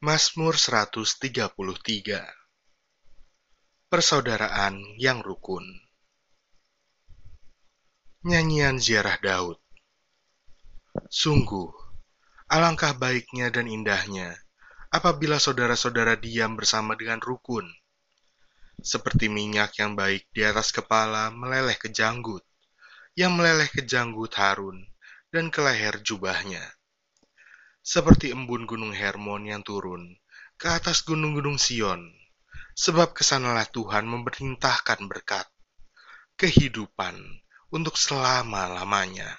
Mazmur 133 Persaudaraan yang rukun. Nyanyian Ziarah Daud. Sungguh, alangkah baiknya dan indahnya apabila saudara-saudara diam bersama dengan rukun. Seperti minyak yang baik di atas kepala meleleh ke janggut, yang meleleh ke janggut Harun dan ke leher jubahnya seperti embun gunung Hermon yang turun ke atas gunung-gunung Sion, sebab ke sanalah Tuhan memerintahkan berkat, kehidupan untuk selama-lamanya.